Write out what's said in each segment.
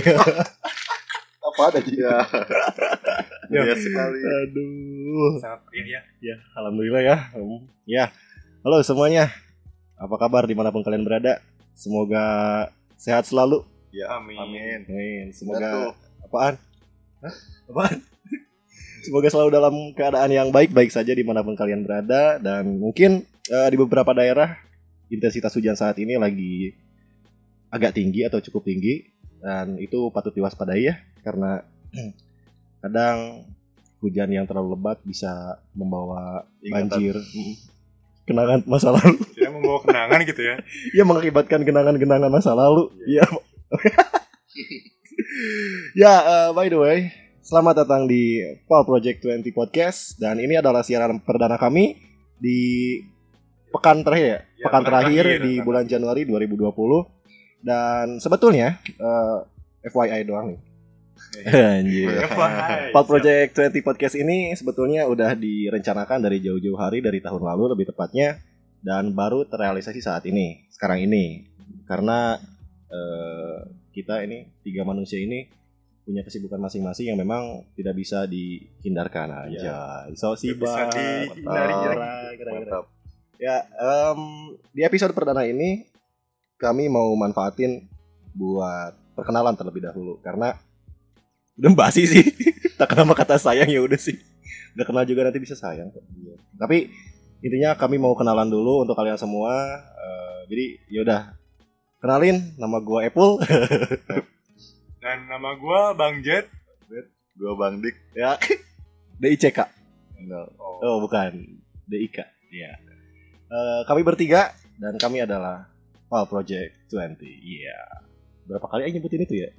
Apa ada sih? Ya. Ya. Iya sekali. Aduh. Sangat iya ya. Ya, alhamdulillah ya. Hmm, Ya. Halo semuanya. Apa kabar di mana pun kalian berada? Semoga sehat selalu. Ya, Amin. amin. Amin. Semoga apaan? Hah? Apaan? Semoga selalu dalam keadaan yang baik-baik saja di mana pun kalian berada dan mungkin eh, di beberapa daerah intensitas hujan saat ini lagi agak tinggi atau cukup tinggi dan itu patut diwaspadai ya karena kadang hujan yang terlalu lebat bisa membawa Ingatan. banjir, kenangan masa lalu, Saya membawa kenangan gitu ya. ya mengakibatkan kenangan-kenangan masa lalu. Iya. ya, eh, by the way, selamat datang di Paul Project 20 Podcast dan ini adalah siaran perdana kami di pekan terakhir ya, Ya, pekan pekan terakhir terakhir, di bulan Januari 2020 dan sebetulnya eh, FYI doang nih. Anjir. Ya, FYI. Paul Project 20 Podcast ini sebetulnya udah direncanakan dari jauh-jauh hari dari tahun lalu lebih tepatnya dan baru terrealisasi saat ini, sekarang ini. Karena eh, kita ini tiga manusia ini punya kesibukan masing-masing yang memang tidak bisa dihindarkan aja. So Tidak bisa dihindari. Mantap. Ya, em, di episode perdana ini kami mau manfaatin buat perkenalan terlebih dahulu karena udah basi sih. tak kenal sama kata sayang ya udah sih. Udah kenal juga nanti bisa sayang kok. Iya. Tapi intinya kami mau kenalan dulu untuk kalian semua. Eh, jadi yaudah kenalin nama gua Apple Dan nama gua Bang Jet. Gua Bang Dik. ya. DICK. No. Oh, bukan. DIK. Iya. Eh, kami bertiga dan kami adalah Pal Project 20. Iya. Berapa kali aja nyebutin itu ya?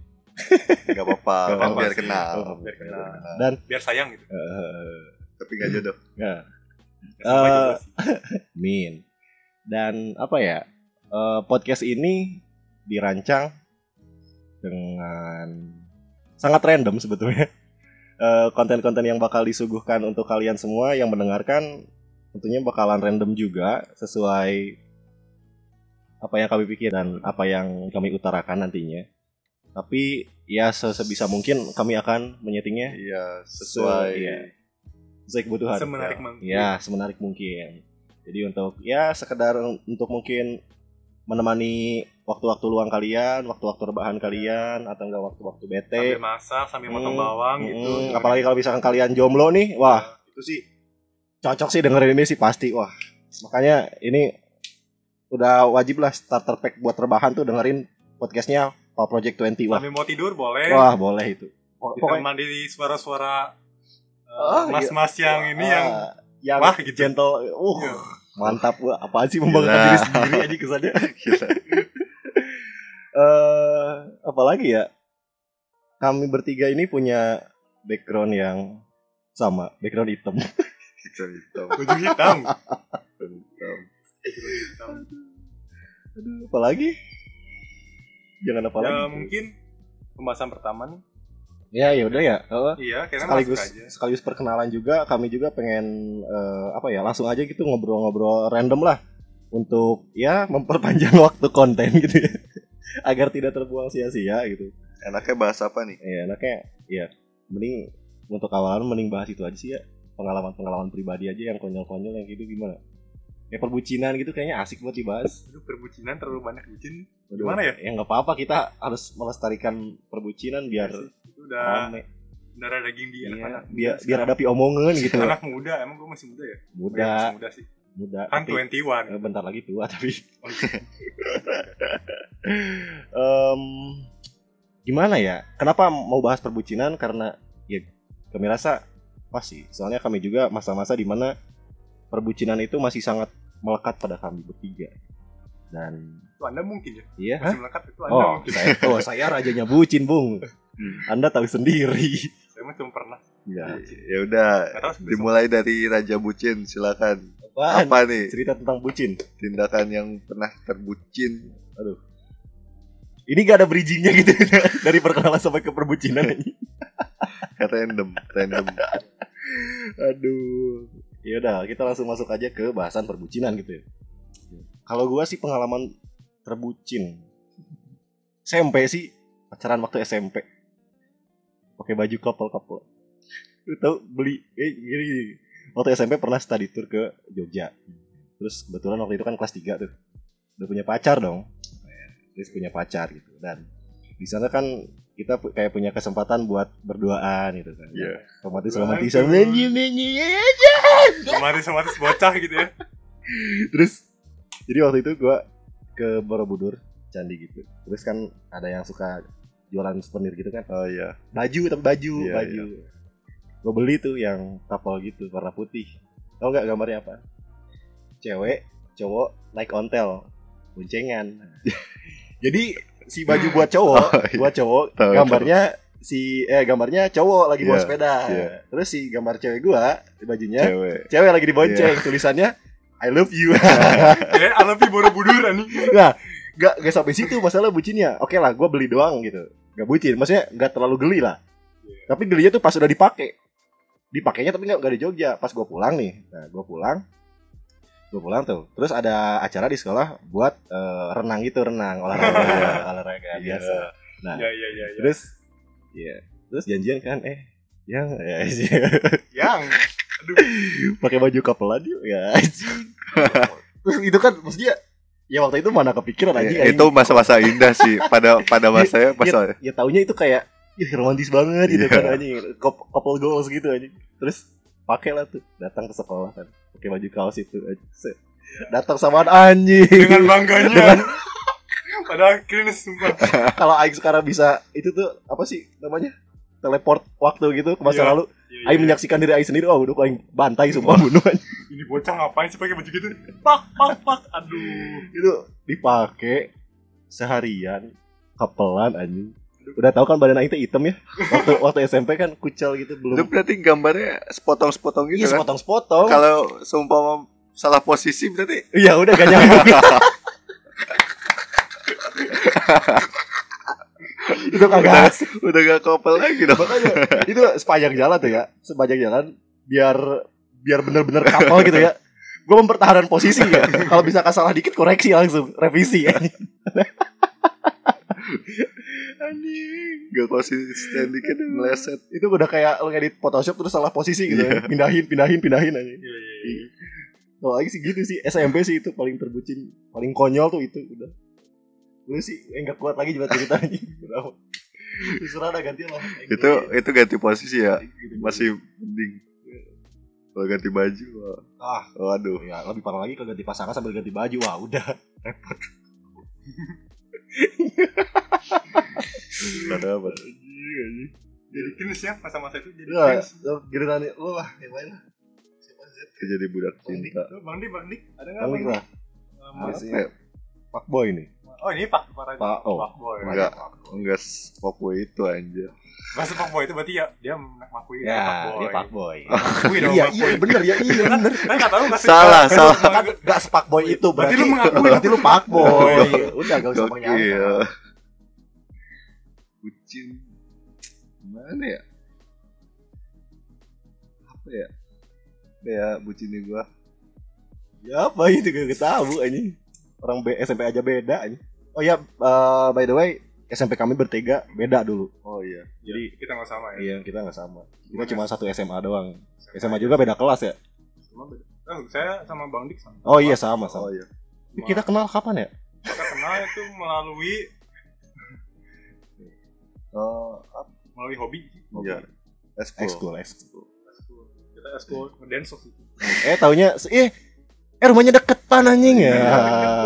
Gak apa-apa. Gak apa-apa biar kenal. Oh, biar kenal. Dan Biar sayang gitu. eh Tapi gak jodoh. ya, Eh, juga sih. Min. Dan apa ya? eh, podcast ini dirancang dengan sangat random sebetulnya. Eh, konten-konten yang bakal disuguhkan untuk kalian semua yang mendengarkan tentunya bakalan random juga sesuai apa yang kami pikir dan apa yang kami utarakan nantinya. Tapi ya sebisa mungkin kami akan menyetingnya Iya, sesuai. Iya. sesuai kebutuhan. Semenarik mungkin. Ya, semenarik mungkin. Jadi untuk ya sekedar untuk mungkin menemani waktu-waktu luang kalian, waktu-waktu rebahan kalian atau enggak waktu-waktu bete. Sambil masak, sambil motong Hmm, bawang Mm, gitu. apalagi kalau misalkan kalian jomblo nih, wah, itu sih cocok sih dengerin ini sih pasti. Wah. Makanya ini udah wajib lah starter pack buat rebahan tuh dengerin podcastnya Pak Project 20. Wah, Sambil mau tidur boleh. wah boleh itu. Pokoknya di suara-suara eh, Oh, iya. mas-mas yang ini yang Ah, yang wah, gitu. gentle. Uh, Iya. mantap gua. Apaan sih membanggakan diri sendiri aja kesannya. Gila. Eh, apalagi ya? Kami bertiga ini punya background yang sama, background hitam. Hitam hitam. baju hitam. hitam. Aduh, apalagi? Jangan apa ya lagi? mungkin pembahasan pertama nih. Ya, ya udah ya. Iya, kayaknya sekaligus aja. sekaligus perkenalan juga. Kami juga pengen eh, apa ya? Langsung aja gitu ngobrol-ngobrol random lah untuk ya memperpanjang waktu konten gitu ya. Agar tidak terbuang sia-sia gitu. Enaknya bahas apa nih? Ya, enaknya ya mending untuk awalan mending bahas itu aja sih ya. Pengalaman-pengalaman pribadi aja yang konyol-konyol yang gitu gimana? Ya perbucinan gitu kayaknya asik buat dibahas. Aduh, perbucinan terlalu banyak bucin. Waduh, Gimana ya? Ya nggak apa-apa kita harus melestarikan perbucinan biar Itu udah rame. darah daging di Iya, anak-anak biar muda biar ada omongan gitu. anak muda, emang gue masih muda ya? Oh, iya, muda, masih muda sih. muda. Kan tapi- 21. Eh, bentar lagi tua tapi Oh. Em, gimana ya kenapa mau bahas perbucinan karena ya kami rasa pasti soalnya kami juga masa-masa di mana perbucinan itu masih sangat melekat pada kami bertiga dan Itu Anda mungkin ya? iya Masih melekat itu Anda oh mungkin. saya oh saya rajanya bucin bung anda tahu sendiri Saya mah cuma pernah. ya Ya udah, dimulai dari Raja Bucin, silakan. apaan? Apa nih cerita tentang bucin tindakan yang pernah terbucin? ini gak ada bridgingnya gitu dari perkenalan sampai ke perbucinan ini Random, random. Aduh. Ya udah, kita langsung masuk aja ke bahasan perbucinan gitu ya. Kalau gua sih pengalaman terbucin. SMP sih pacaran waktu SMP. Pakai baju couple-couple. Lu tau beli eh gini, gini. Waktu SMP pernah study tour ke Jogja. Terus kebetulan waktu itu kan kelas 3 tuh. Udah punya pacar dong. Terus punya pacar gitu dan di sana kan kita pu- kayak punya kesempatan buat berduaan gitu kan. Iya. Romantis Berduaan romantisan tuh. menyi menyi Kemarin sama bocah gitu ya. Terus jadi waktu itu gua ke Borobudur candi gitu. Terus kan ada yang suka jualan souvenir gitu kan. Oh iya. Baju tapi baju, Iya, baju. Gue beli tuh yang couple gitu warna putih. Tahu nggak gambarnya apa? Cewek, cowok naik ontel, boncengan. Jadi si baju buat cowok, Oh, iya. buat cowok, Tahu, gambarnya si eh gambarnya cowok lagi bawa Iya, sepeda. iya. Terus si gambar cewek gua bajunya Cewek. cewek lagi dibonceng, Iya. tulisannya I love you. Eh, Alapi Borobudur anjing. Nah, gak, gak sampai situ masalah bucinnya. Oke lah, gue beli doang gitu. Gak bucin, maksudnya gak terlalu geli lah. Tapi gelinya tuh pas udah dipakai. Dipakainya tapi gak, gak di Jogja. Pas gue pulang nih, nah gue pulang, gue pulang tuh. Terus ada acara di sekolah buat eh, renang gitu, renang olahraga, olahraga Iya. biasa. Nah, Ya ya ya ya. terus, ya, terus janjian kan, eh, yang, ya, Yang pakai baju kapelan yuk, ya, anjing. Terus itu kan, maksudnya, ya waktu itu mana kepikiran anjing. Ya, itu masa-masa indah sih pada pada masanya pas ya, ya taunya itu kayak ya romantis banget gitu Iya. kan anjing Cou- couple goals gitu anjing terus pakai lah tuh datang ke sekolah kan pakai baju kaos itu. Set. datang sama anjing dengan bangganya. Dengan- Padahal cringe sumpah. kalau Aing sekarang bisa itu tuh apa sih namanya teleport waktu gitu ke masa Iya. lalu Iya, Aing iya. menyaksikan diri Aing sendiri oh udah Aing bantai sumpah bunuh. Ini bocah ngapain sih pakai baju gitu? Pak pak pak. Aduh. itu dipakai seharian kapelan anjing udah tahu kan badan Aing teh hitam ya? Waktu waktu SMP kan kucel gitu itu belum berarti gambarnya sepotong-sepotong gitu iya kan? sepotong-sepotong. Kalau seumpama salah posisi berarti? Iya udah gak nyambung. Itu kagak asik. udah gak couple lagi dong. Makanya itu sepanjang jalan tuh ya Sepanjang jalan Biar biar bener-bener kapal gitu ya. Gue mempertahankan posisi ya. Kalau bisa salah dikit koreksi langsung Revisi. ya Anjing. Gak konsisten dikit dan meleset. Itu udah kayak lo ngedit Photoshop terus salah posisi gitu. Ya Pindahin, pindahin, pindahin anjing. Iya iya iya. Kalau lagi sih gitu sih. SMP sih itu paling terbucin Paling konyol tuh itu udah. Lu sih enggak kuat lagi juga ceritanya Berapa Terserah dah ganti lah. Itu itu ganti posisi ya? Masih mending. Kalau ganti baju wah. Ah. Waduh. Ya lebih parah lagi kalau ganti pasangan sambil ganti baju Wah udah ada apa? Jadi cringe ya masa-masa itu jadi Ya cringe. giliran lu lah Yang lain lah. Siapa sih? Jadi budak cinta. Bang Dik, Bang Dik, ada nggak Bang Bang Dik? Apa Eh, ya? Pak Boy nih Oh ini Pak Pak Pak, oh. Pak Boy. Enggak. enggak fuckboy itu anjir Bahasa Pak Boy. Itu berarti ya dia mengakui Ya Pak Boy. dia Pak Boy Mengakui dong Iya iya bener ya iya bener. Kan nggak tahu nggak sih? Salah, salah. Kan gak sepak boy itu Berarti berarti, lu mengakui. berarti lu Pak Boy. Udah gak usah menyangka Bucin. Gimana ya? Apa ya? Apa ya bucinnya gua. Ya apa itu gak tahu anjing. Orang B, SMP aja beda anjing. Oh ya, eh, by the way, SMP kami bertiga beda dulu. Oh iya Jadi kita nggak sama ya. iya kita nggak sama. Kita cuma satu SMA doang. SMA juga beda kelas ya. Sama beda. Oh, saya sama Bang Dik sama. Oh iya sama Oh sama. iya Kita kenal kapan ya? Kita kenal itu melalui Oh apa melalui hobi. Iya Eskul. Eskul. Kita eskul ngedance waktu itu. Eh taunya eh eh rumahnya deketan anjing ya.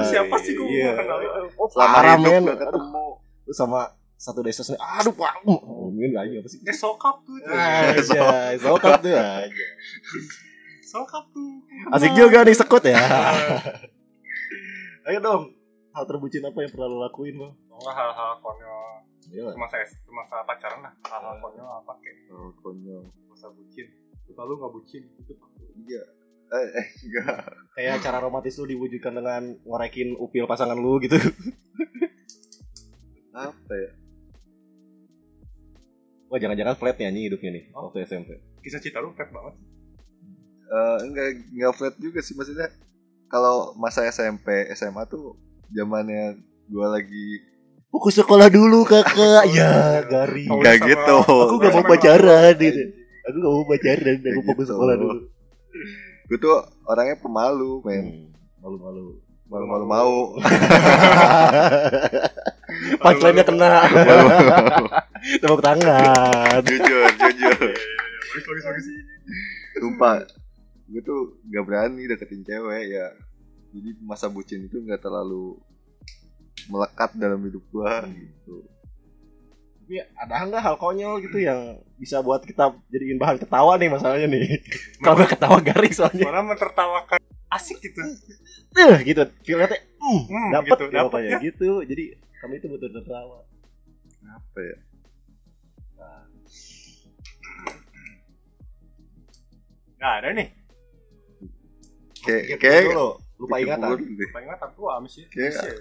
Siapa sih gua Iya. kenal. Oh, parah hidup men. ketemu Lu sama satu desa sini. Aduh, Pak. Ngomongin aja apa sih? Eh sokap tuh. Aja, sokap tuh aja. Sokap tuh. Asik juga nih sekut ya. Ayo dong. Hal terbucin apa yang pernah lo lakuin, Bang? Oh, hal-hal konyol Iya. semasa semasa pacaran lah hal-hal konyol apa kayak Oh konyol masa bucin lalu nggak bucin itu Iya Eh, eh enggak Kayak cara romantis lu diwujudkan dengan ngorekin upil pasangan lu gitu. Apa ya Wah, jangan-jangan flat nih anjing hidupnya nih Oh. waktu SMP. kisah cinta lu flat banget Eh, enggak enggak flat juga sih maksudnya kalau masa SMP SMA tuh zamannya gua lagi Fokus sekolah dulu kakak. Ya garing. Oh, Enggak gitu. Aku gak mau pacaran gitu. Aku gak mau pacaran. Aku fokus gitu. sekolah dulu. Gue tuh orangnya pemalu, men. Hmm, Malu-malu. Malu-malu mau. Punchline-nya kena. Tepuk tangan. jujur, jujur. Bagus, bagus, bagus. Sumpah, gue tuh gak berani deketin cewek ya. Jadi masa bucin itu gak terlalu melekat dalam hidup gua gitu. Tapi ada nggak hal konyol gitu yang bisa buat kita jadiin bahan ketawa nih masalahnya nih. Kalau nggak ketawa garing soalnya. Orang mentertawakan asik gitu. Eh gitu. Feelnya teh, hmm, Hmm, dapet gitu, ya dapet ya. gitu. Jadi kami itu betul tertawa. Apa ya? Nggak ada nih. Kayak kayak dulu, lupa ingatan. Paling ingatan tuh amis ya. Kayak- ya.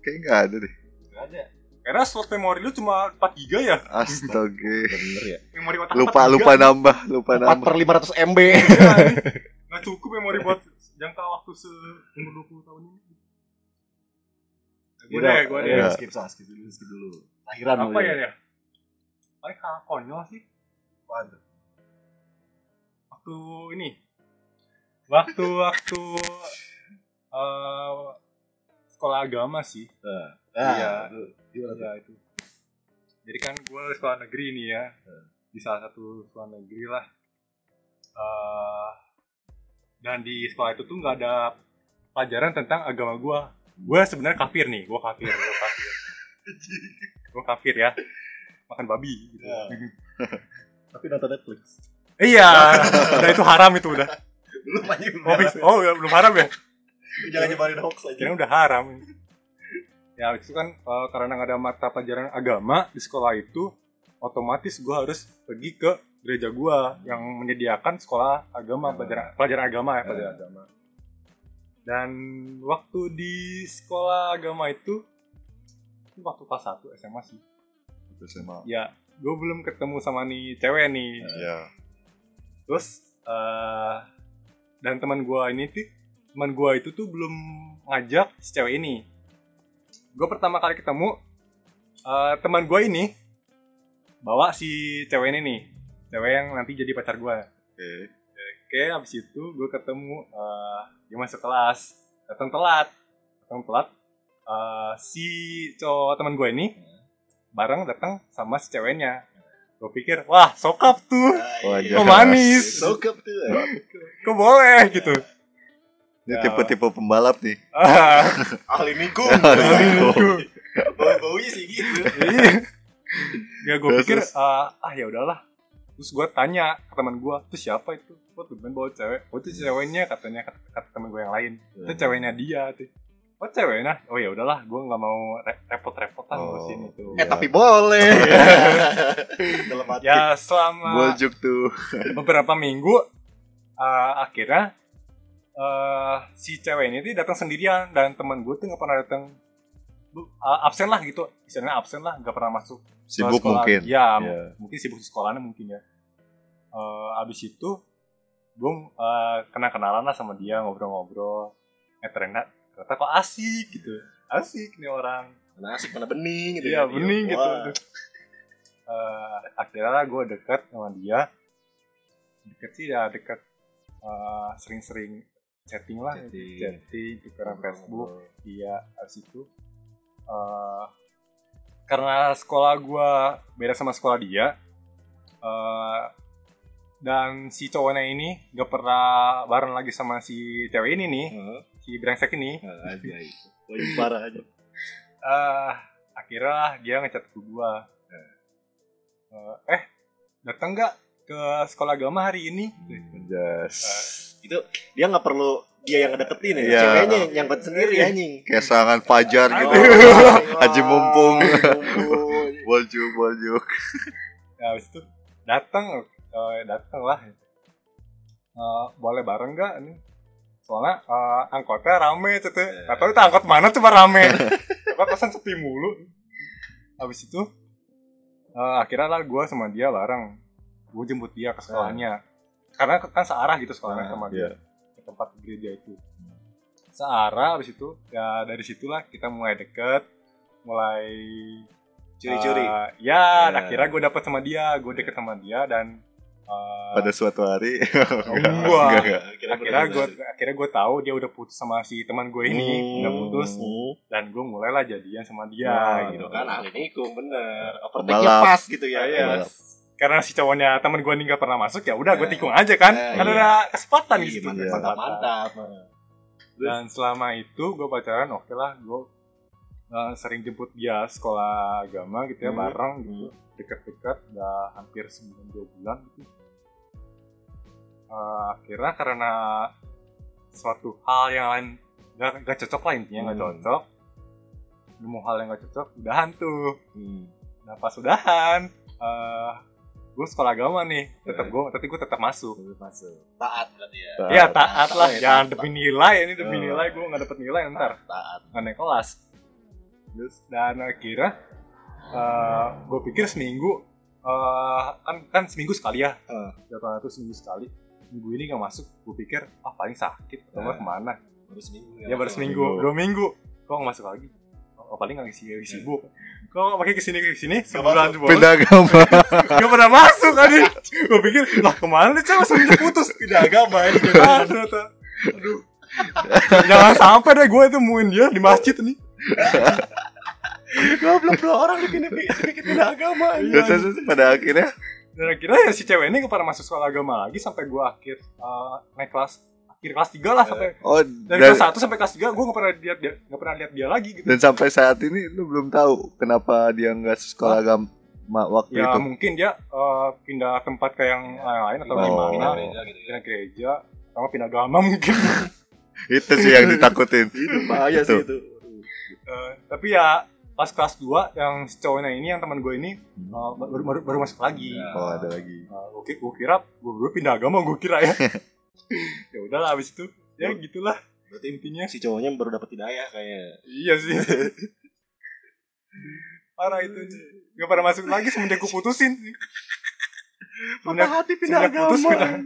Kayak gak ada deh. Nggak ada. Karena slot memori lu cuma 4 giga ya. Astaga. Bener ya. Memori otak Lupa 4 lupa nambah, lupa 4 nambah. per 500 MB. Nggak cukup memori buat jangka waktu seumur 20 tahun ini. Gue deh, gue deh. Iya. Skip, sah, skip dulu, skip dulu. Akhiran Apa ya ya? Paling hal konyol sih. Tuh? Waktu ini. Waktu waktu eh sekolah agama sih. Ah, Iya. itu gimana tuh? Ya itu. Jadi kan gue sekolah negeri nih ya. Di salah satu sekolah negeri lah. Eh dan di sekolah itu tuh nggak ada pelajaran tentang agama gue. Gue sebenarnya kafir nih, gue kafir, gue kafir. gue kafir ya. Makan babi gitu. Ya. Tapi nonton Netflix. iya, udah itu haram itu udah. Belum aja Oh, bis- oh ya, belum haram ya? Jangan nyebarin hoax aja. Kira udah haram. Ya itu kan eh, karena nggak ada mata pelajaran agama di sekolah itu, otomatis gue harus pergi ke gereja gue yang menyediakan sekolah agama pelajaran pelajaran agama ya pelajaran agama. Dan waktu di sekolah agama itu, itu waktu kelas 1 SMA sih. Emang. Ya, gue belum ketemu sama nih cewek nih. Ya. Terus eh dan teman gua ini tuh teman gua itu tuh belum ngajak si cewek ini. Gue pertama kali ketemu eh teman gua ini bawa si cewek ini nih, cewek yang nanti jadi pacar gua. Oke. Oke, habis itu gue ketemu eh dia masuk kelas, datang telat, datang telat. Eh, si cowok teman gue ini bareng datang sama si ceweknya. Gue pikir, wah sokap tuh, Wah, kok manis, Sokap tuh. kok boleh gitu. Ini Ya. tipe-tipe pembalap nih. Ah, Ahli nikung. Ahli Bau-baunya sih gitu. iya. ya gue pikir, ah, ah ya udahlah. Terus gue tanya ke teman gue, itu siapa itu? Kok tuh bawa cewek? Oh itu ceweknya katanya kata, kata teman gue yang lain. Itu ceweknya dia tuh. Oh ceweknya? Oh ya udahlah, gue nggak mau re- repot-repotan Oh, ngurusin itu. Eh tapi boleh. Dalam hati. Ya selama Boljuk tuh. beberapa minggu eh, akhirnya eh, si cewek ini tuh datang sendirian dan teman gue tuh nggak pernah datang Bu- eh, absen lah gitu istilahnya absen lah nggak pernah masuk Sibuk sekolah. mungkin. ya Iya. mungkin sibuk di sekolahnya mungkin ya Eh, abis itu gue eh, kenal kenalan lah sama dia ngobrol-ngobrol eh ternyata ternyata kok asik gitu asik nih orang Mana asik mana bening gitu. Iya kan. bening gitu. Wah. Eh, akhirnya gue deket sama dia. Deket sih ya deket eh, sering-sering chatting lah, Chatting. chatting, tukeran Facebook. Iya, abis itu eh, karena sekolah gue beda sama sekolah dia. eh, dan si cowoknya ini gak pernah bareng lagi sama si cewek ini nih, Heeh. si brengsek ini. Nah, aja itu. Poin parah aja. eh akhirnya dia ngechat ke gua Eh, eh datang nggak ke sekolah agama hari ini Jas. Itu dia nggak perlu dia yang ngedeketin ya. Iya. Ceweknya yang nyangkut sendiri anjing. Kayak serangan fajar gitu. Haji mumpung. Boljuk, boljuk. ya habis itu datang eh, datang lah. Eh, boleh bareng nggak ini soalnya eh, angkotnya rame tuh nggak tahu itu angkot mana coba rame. Apa kosan sepi mulu? Habis itu eh, akhirnya lah gue sama dia bareng. Gue jemput dia ke sekolahnya. Karena kan searah gitu sekolahnya Ah, sama iya. dia ke tempat gereja itu. Searah habis itu ya dari situlah kita mulai deket mulai Curi-curi. eh, ya, Ya. akhirnya gue dapet sama dia, gue deket sama dia dan eh, pada suatu hari enggak. enggak, enggak. akhirnya gue akhirnya gue tahu dia udah putus sama si teman gue ini Hmm. udah putus dan gue mulailah jadian sama dia Nah, gitu kan ahli nikung bener. Overtake-nya pas gitu ya. Iya. Pembalap. karena si cowoknya teman gue ini gak pernah masuk ya udah gue Nah. tikung aja kan Nah, karena iya. ada kesempatan Iya, gitu Iya. mantap, mantap, mantap. dan selama itu gue pacaran oke lah gue uh, sering jemput dia sekolah agama gitu ya Hmm. bareng gitu dekat-dekat udah hampir sebulan dua bulan gitu Uh, akhirnya karena suatu hal yang lain gak, gak cocok lah intinya gak Hmm. cocok nemu hal yang gak cocok udahan tuh Hmm. nah pas udahan uh, gue sekolah agama nih tetap Hmm. gue tapi gue tetap masuk Masuk. Taat berarti ya. Taat. Iya taat lah, Taat. jangan demi nilai ini demi Oh. nilai gue nggak dapet nilai ntar Taat. nggak naik kelas. Terus dan akhirnya gue pikir seminggu eh, kan kan seminggu sekali ya, Ah. jadwal itu seminggu sekali. Minggu ini nggak masuk, gue pikir ah paling sakit atau nggak Ah. ke mana? Baru seminggu. Ya baru seminggu, dua minggu, kok nggak masuk lagi? Oh, paling nggak isi lagi sibuk. Kok pakai ke sini ke sini? Nggak sebulan sebulan pindah agama. Gak pernah masuk tadi Gue pikir Lah ke mana nih cewek Langsung putus? Tidak agama ternyata? Aduh. Jangan sampai deh gue temuin dia di masjid nih Goblok dua orang bikin sedikit pindah agama. terus, terus, terus, pada akhirnya. Dan akhirnya ya si cewek ini pernah masuk sekolah agama lagi Sampai gue akhir eh, Naik kelas Akhir kelas 3 lah sampai oh Dari dan, kelas 1 sampai kelas 3 Gue gak pernah lihat dia Gak pernah lihat dia lagi gitu. Dan sampai saat ini lu belum tahu kenapa dia nggak sekolah agama waktu Ya itu? mungkin dia eh, Pindah tempat ke yang lain Atau Oh. gimana. Gereja gitu ya. Pindah gereja Sama pindah agama mungkin. Itu sih yang ditakutin. Itu bahaya sih itu. Eh, tapi ya pas kelas 2 yang si cowoknya ini yang teman gue ini eh, baru, baru, baru masuk lagi. Ya. oh ada lagi Eh, gue, ki- gue kira gue berdua pindah agama gue kira ya. ya udahlah abis itu ya gitulah Berarti intinya. si cowoknya baru dapat hidayah kayaknya. Iya sih. Parah itu. Gak pernah masuk lagi semenjak gue putusin. Semenjak, hati semenjak putus pindah.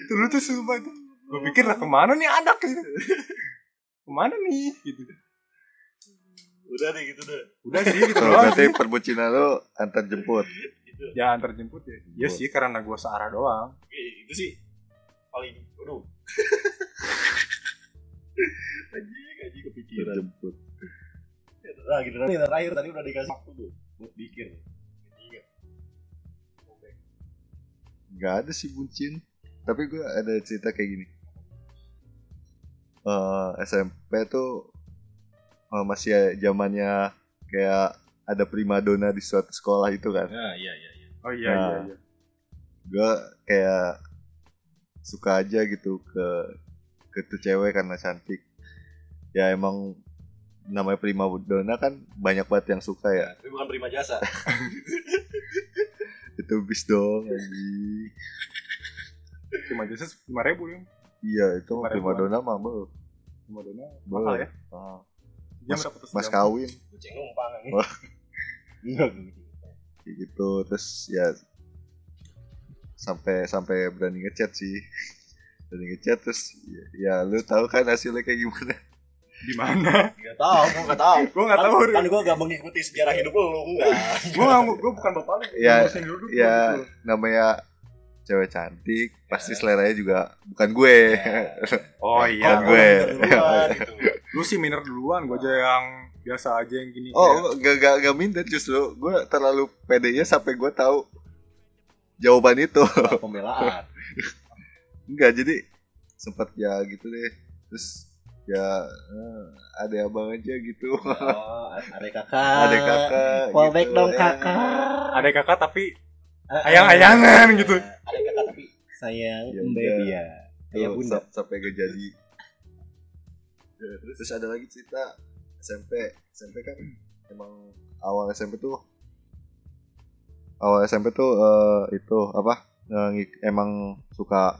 Itu dulu tuh sumpah itu. Gue pikir lah ke mana nih anak gitu. Ke mana nih gitu. Udah deh gitu deh. Udah sih gitu Oh, doang berarti perbucinan lu antar jemput Ya antar jemput ya. Iya sih karena gue searah doang. Oke, itu sih paling aduh. Anjing, anjing kepikiran. jemput Nah, gitu nih terakhir tadi udah dikasih waktu tuh buat pikir. Iya. nggak ada sih bucin tapi gue ada cerita kayak gini Eh SMP tuh masih zamannya kayak ada primadona di suatu sekolah itu kan Nah, iya iya iya. Oh iya Nah. iya iya. gue kayak suka aja gitu ke ke tuh cewek karena cantik ya emang namanya primadona kan banyak banget yang suka ya Tapi bukan prima jasa. itu bis dong anjing. Cuma jasa lima ribu ya. iya itu ribuan. primadona mah bel Lima dona mahal ya. Ah, Mas- mas kawin Kucing numpang. Enggak gitu. gitu terus ya sampai sampai berani ngechat sih berani ngechat terus ya, ya lu tahu kan hasilnya kayak gimana Di mana? Enggak tahu, gua enggak tahu. Gue nggak tahu. Kan gua gak mengikuti sejarah hidup lu, enggak. Gue nggak, gue bukan bapak lu. Ya, ya namanya cewek cantik pasti seleranya juga bukan gue Oh Kok iya. Bukan gue. duluan, gitu. Lu sih minder duluan. Gue aja yang biasa aja yang gini. oh gak gak gak minder justru gue terlalu pedenya sampai gue tahu jawaban itu Pembelaan. enggak jadi sempat ya gitu deh terus ya eh, ada abang aja gitu Oh, ada kakak. ada kakak Fallback gitu. dong Ya. kakak. Ada kakak tapi Ayang-ayangan eh, gitu. Ada kakak tapi sayang Ya dia. Ayah Tuh, bunda. sam- sampai gak jadi Ya, terus ada lagi cerita SMP SMP kan emang awal SMP tuh awal SMP tuh eh, itu apa eh, emang suka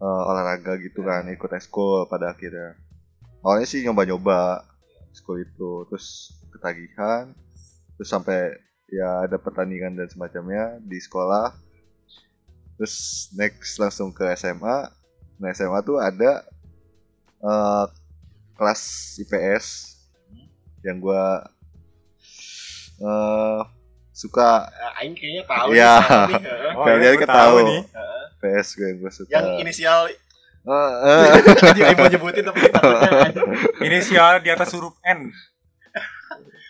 eh, olahraga gitu kan ikut eskul pada akhirnya awalnya sih nyoba-nyoba eskul itu terus ketagihan terus sampai ya ada pertandingan dan semacamnya di sekolah terus next langsung ke SMA nah SMA tuh ada eh, kelas IPS yang gue eh suka Ah, Aing kayaknya tahu Iya. nih, tahu nih, heeh. Oh, Kalian iya, ketahu. nih. PS gue yang gue suka yang inisial eh. tadi Aing mau nyebutin tapi anjing. Inisial di atas huruf N.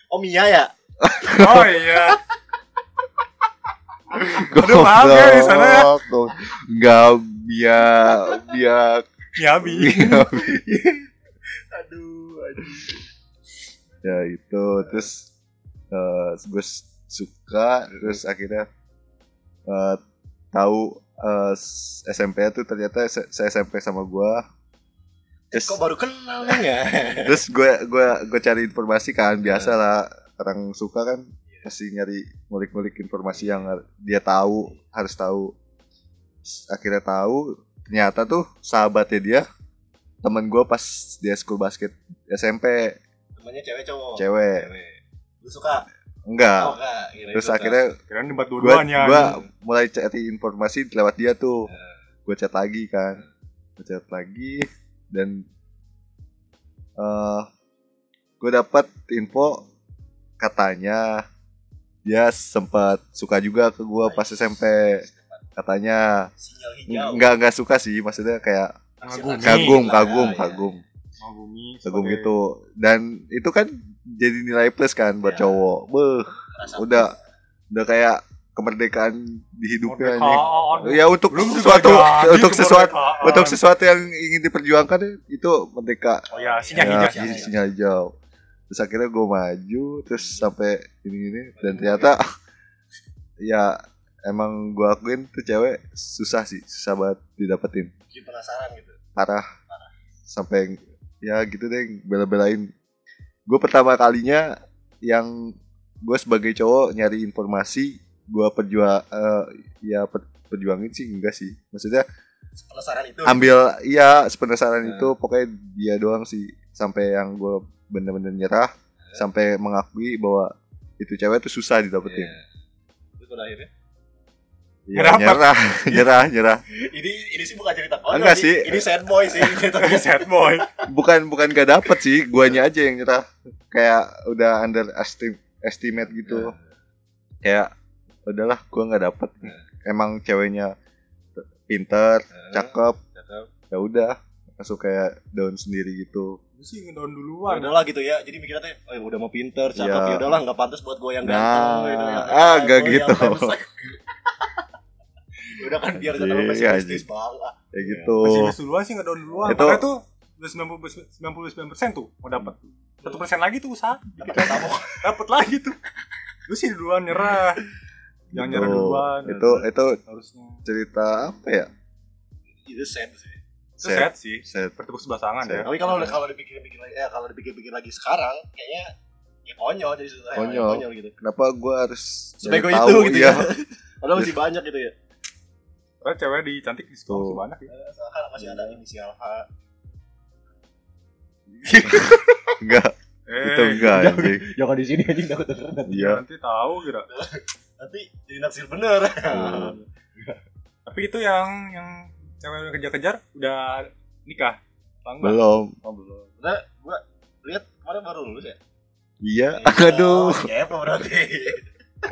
Oh Mia ya Oh iya. Aduh, maaf ya, di sana ya. Enggak dia dia Miyabi. aduh anjing. ya itu terus eh gue suka terus akhirnya eh, tahu eh, SMP tuh ternyata se SMP sama gue terus kok baru kenal ya terus gue gue gue cari informasi kan biasa lah orang suka kan pasti nyari ngulik-ngulik informasi yang dia tahu harus tahu. Akhirnya tahu ternyata tuh sahabatnya dia temen gue pas dia school basket SMP. Temannya cewek cowok? Cewek. Lu suka? Enggak. Oh enggak. Terus suka. akhirnya Kirain debat gue dua-duanya. gua mulai cari informasi lewat dia tuh. Gue chat lagi kan. Gue chat lagi dan eh gue dapat info katanya dia sempat suka juga ke gue pas SMP. katanya sinyal hijau. nggak nggak suka sih maksudnya kayak kagum. Kagum. Kagum kagum sebagai- gitu. Dan itu kan jadi nilai plus kan buat cowok. Beh udah udah kayak kemerdekaan di hidupnya ya untuk sesuatu untuk sesuatu untuk sesuatu yang ingin diperjuangkan itu merdeka. Oh ya, sinyal ya, hijau. sinyal si- sinyal hijau terus akhirnya gue maju terus sampai ini ini dan ternyata ya emang gue akuin tuh cewek susah sih susah banget didapetin. Bikin penasaran gitu. Parah. Sampai ya gitu deh bela-belain. Gue pertama kalinya yang gue sebagai cowok nyari informasi gue perjuang eh, ya per- perjuangin sih enggak sih. Maksudnya penasaran itu. ambil iya sepenasaran Nah. itu pokoknya dia doang sih. Sampai yang gue bener-bener nyerah sampai mengakui bahwa itu cewek tuh susah didapetin. Iya. Terus pada akhirnya? Ya, Dapet. nyerah nyerah nyerah. Ini ini sih bukan cerita konyol Enggak ini- sih. ini sad boy sih. Cerita Tapi sad boy. bukan bukan gak dapet sih. Guanya aja yang nyerah. Kayak udah underestimate estimate gitu. Kayak udahlah gua nggak dapet. Emang ceweknya pinter cakep. Ya udah langsung kayak down sendiri gitu Gue sih ngedown Ya duluan. udahlah gitu ya jadi mikirnya teh oh ya udah mau pinter cakep Ya. ya udahlah nggak pantas buat gue yang Nah, ganteng gitu ya. ah, yang gitu. brengsek. udah kan biar gak terlalu Iya, pesimistis bang ah. kayak gitu Pesimis duluan sih ngedown duluan. Itu- Makanya tuh udah 90 99 persen tuh mau dapat. Satu persen lagi tuh usaha. dapat lagi tuh. Lu sih duluan nyerah. Jangan nyerah Gitu. duluan. itu itu harusnya. cerita apa ya itu sad sih Itu sad sih. Sad. Bertepuk sebelah tangan ya. tapi kalau kalau dipikir-pikir lagi eh kalau dipikir-pikir lagi sekarang kayaknya ya konyol jadi susah ya, Konyol. konyol gitu kenapa gua harus sebego itu tahu, gitu iya. ya padahal masih banyak gitu ya Karena cewek di cantik di sekolah masih banyak ya. kan masih ada inisial H enggak Eh, itu enggak anjing jangan di sini anjing takut denger iya Nanti tahu kira. nanti jadi naksir bener Hmm. Tapi itu yang yang cewek yang kejar-kejar udah nikah. Enggak? belum. Oh, belum. udah gua lihat kemarin baru lulus ya? Iya. Aduh. Ya apa berarti?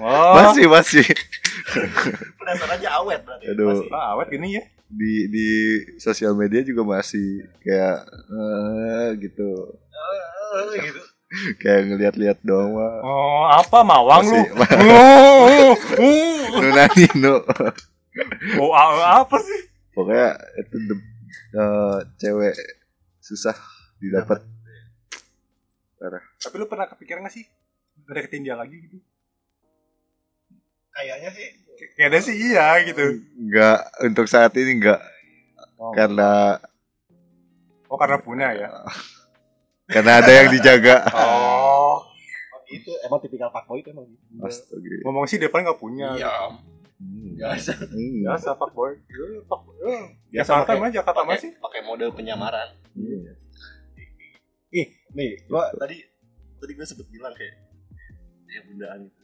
Oh, masih masih. Penasarannya awet berarti. Aduh. masih. Ah, awet gini ya. di di sosial media juga masih kayak eh, gitu. Eh, gitu. Kayak ngeliat-liat doang mah Oh, apa mawang lu? Masih- Oh, oh, Nuna Nino oh, apa sih? Pokoknya itu the- eh, cewek susah didapat Tapi lu pernah kepikiran gak sih deketin dia lagi gitu? kayaknya sih Kayaknya sih iya gitu. nggak untuk saat ini nggak Oh, karena oh karena punya ya. karena ada yang dijaga Oh, oh, gitu emang tipikal pak boy itu emang gitu Astaga. ngomong sih depan nggak punya. iya. Biasa Hmm. Biasa fuckboy. Ya, fuckboy. Ya, Biasa Jakarta mah Jakarta mah pakai sih. pakai mode penyamaran Iya. ih nih gua tadi tadi gua sempet bilang kayak ya bundaan gitu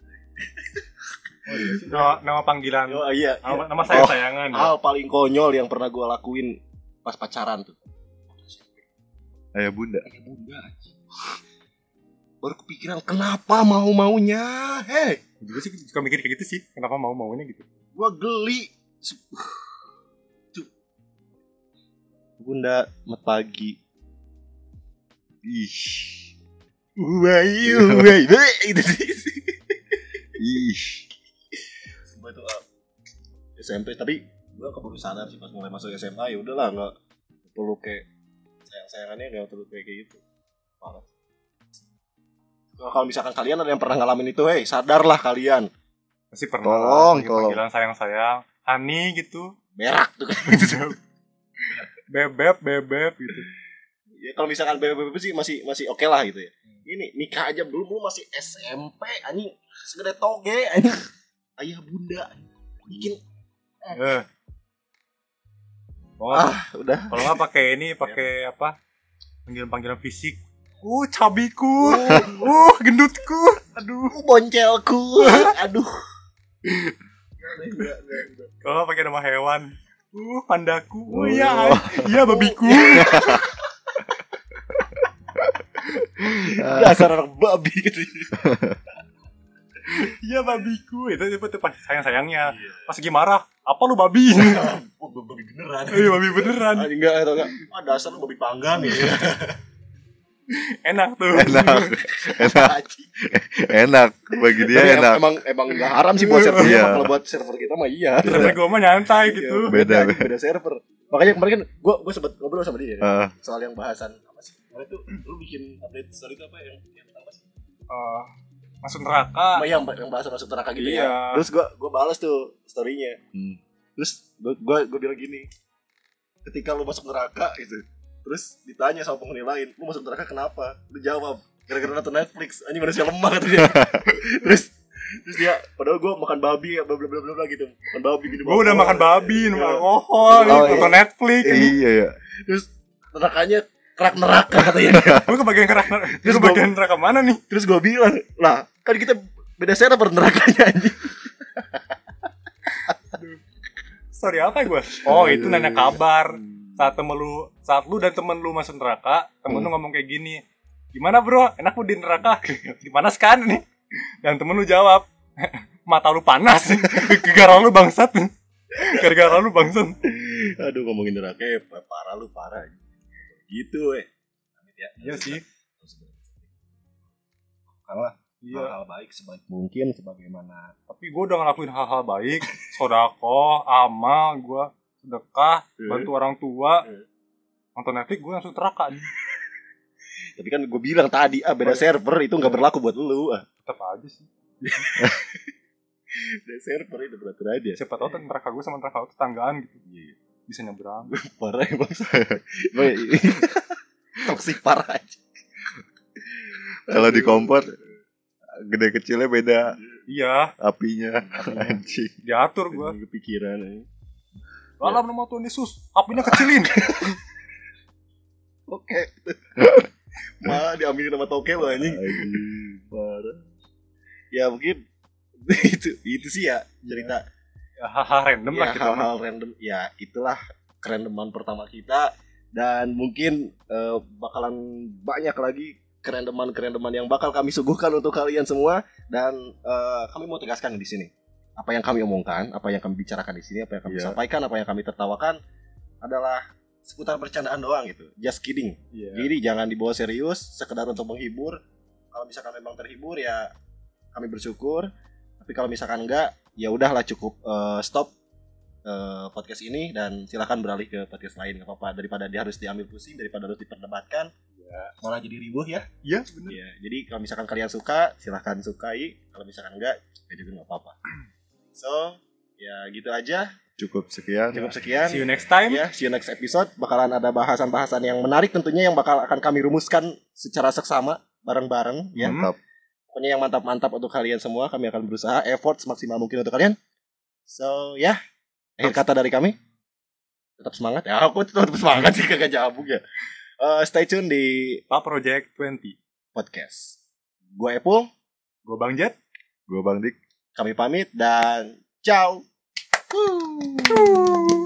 Nama, nama panggilan. oh iya Nama, nama saya Oh. sayangan. ya. hal paling konyol yang pernah gua lakuin pas pacaran tuh ayah bunda kayak bunda baru kepikiran kenapa mau maunya hei juga sih suka mikir kayak gitu sih kenapa mau maunya gitu gua geli Tuh. bunda mat pagi ih wai, wai, gitu sih. ih itu SMP tapi gua keburu sadar sih pas mulai masuk SMA ya udahlah nggak perlu kayak sayang sayangannya nggak perlu kayak gitu. Parah. Kalau misalkan kalian ada yang pernah ngalamin itu, hei sadarlah kalian. pasti pernah. Tolong, panggil- tolong. panggilan sayang sayang Hani gitu. Berak tuh. Kan. bebek bebek gitu. Ya, kalau misalkan BBB sih masih masih oke lah gitu ya. Ini nikah aja belum belum masih SMP anjing. Segede toge anjing. Ayah bunda. Bikin. Eh. Oh, ah udah. kalau nggak pakai ini pakai apa? Panggilan panggilan fisik uh cabiku uh gendutku aduh Uh, boncelku. Aduh. nggak pakai nama hewan uh pandaku oh Oh. iya iya babiku Dasar anak babi gitu. iya babiku itu itu, itu pas sayang sayangnya pas lagi marah apa lu babi Oh, babi beneran. iya babi beneran Ah, enggak atau enggak. Ah, dasar lu babi panggang ya. enak tuh enak enak enak bagi dia Tapi enak Emang emang enggak haram sih buat server Iya. Kalau buat server kita mah iya. Sampai gue mah nyantai gitu Beda, beda, beda server. Makanya kemarin kan gua gua sempat ngobrol sama dia Eh, soal yang bahasan apa sih? Kemarin tuh lu bikin update story itu apa yang yang tentang apa sih? Eh, masuk neraka Oh, yang yang bahasa masuk neraka gitu Iya. ya. Terus gua gua balas tuh story-nya. hmm. Terus gua, gua gua bilang gini. Ketika lu masuk neraka gitu. Terus ditanya sama penghuni lain, lu masuk neraka kenapa? Lu jawab, gara-gara nonton Netflix. Anjing manusia lemah kata dia. terus terus dia padahal gua makan babi ya bla bla bla bla gitu. Makan babi minum Gue udah makan babi, minum Iya. alkohol, Oh, iya. nonton Netflix iya ya Terus nerakanya kerak neraka katanya. Gue kebagian neraka Terus kebagian neraka mana nih? Terus gua bilang, "Lah, kan kita beda server nerakanya anjing." Sorry apa gue? Oh itu nanya kabar Saat temen lu Saat lu dan temen lu masuk neraka Temen Hmm. lu ngomong kayak gini Gimana bro? Enak lu di neraka? Panas kan nih? Dan temen lu jawab Mata lu panas Gara lu bangsat Gara-gara lu bangsat Aduh ngomongin neraka ya, parah lu parah. Gitu eh. Ya. Iya sih. Kalah. Iya Hal-hal baik sebaik mungkin sebagaimana Tapi gue udah ngelakuin hal-hal baik Sodako, amal, gue sedekah, Eh. bantu orang tua. Eh. Nonton Netflix gue langsung neraka nih Tapi kan gue bilang tadi ah beda server itu nggak berlaku buat lu ah. Tetep aja sih. Beda server itu beratur aja. Siapa tau kan neraka gue sama neraka lu tetanggaan gitu. Bisa nyebrang. Parah ya, Toksik parah aja. kalau di kompor gede kecilnya beda Iya. apinya. Anjing. Diatur gue kepikiran eh. Dalam nama Tuhan Yesus Apinya kecilin Oke. Malah diambil nama toke lo anjing. Parah. Ya mungkin itu itu sih ya cerita ya, Hal-hal random lah ya, kita mah. hal-hal random ya itulah kerandoman pertama kita dan mungkin eh, bakalan banyak lagi kerandoman yang bakal kami suguhkan untuk kalian semua dan eh, kami mau tegaskan di sini apa yang kami omongkan apa yang kami bicarakan di sini apa yang kami Iya. sampaikan apa yang kami tertawakan adalah seputar bercandaan doang gitu. Just kidding. Iya. jadi jangan dibawa serius sekedar untuk menghibur. Kalau misalkan memang terhibur ya kami bersyukur. Tapi kalau misalkan enggak ya udahlah cukup eh, stop eh, podcast ini dan silakan beralih ke podcast lain. Nggak apa-apa. Daripada dia harus diambil pusing daripada harus diperdebatkan malah jadi ribuh ya. Iya bener. Ya jadi kalau misalkan kalian suka silahkan sukai. Kalau misalkan enggak ya juga nggak apa-apa so ya gitu aja. Cukup sekian. Cukup sekian. See you next time. Ya see you next episode. Bakalan ada bahasan-bahasan yang menarik tentunya yang bakal akan kami rumuskan secara seksama bareng-bareng ya. Mantap. Pokoknya yang mantap-mantap untuk kalian semua kami akan berusaha effort semaksimal mungkin untuk kalian. So ya. Akhir kata dari kami. Tetap semangat. Ya aku tetap semangat sih kagak jabuk ya. Eh, stay tune di Pak Project 20 podcast. Gue Epul. Gue Bang Jet gua bang dik kami pamit dan ciao. Pas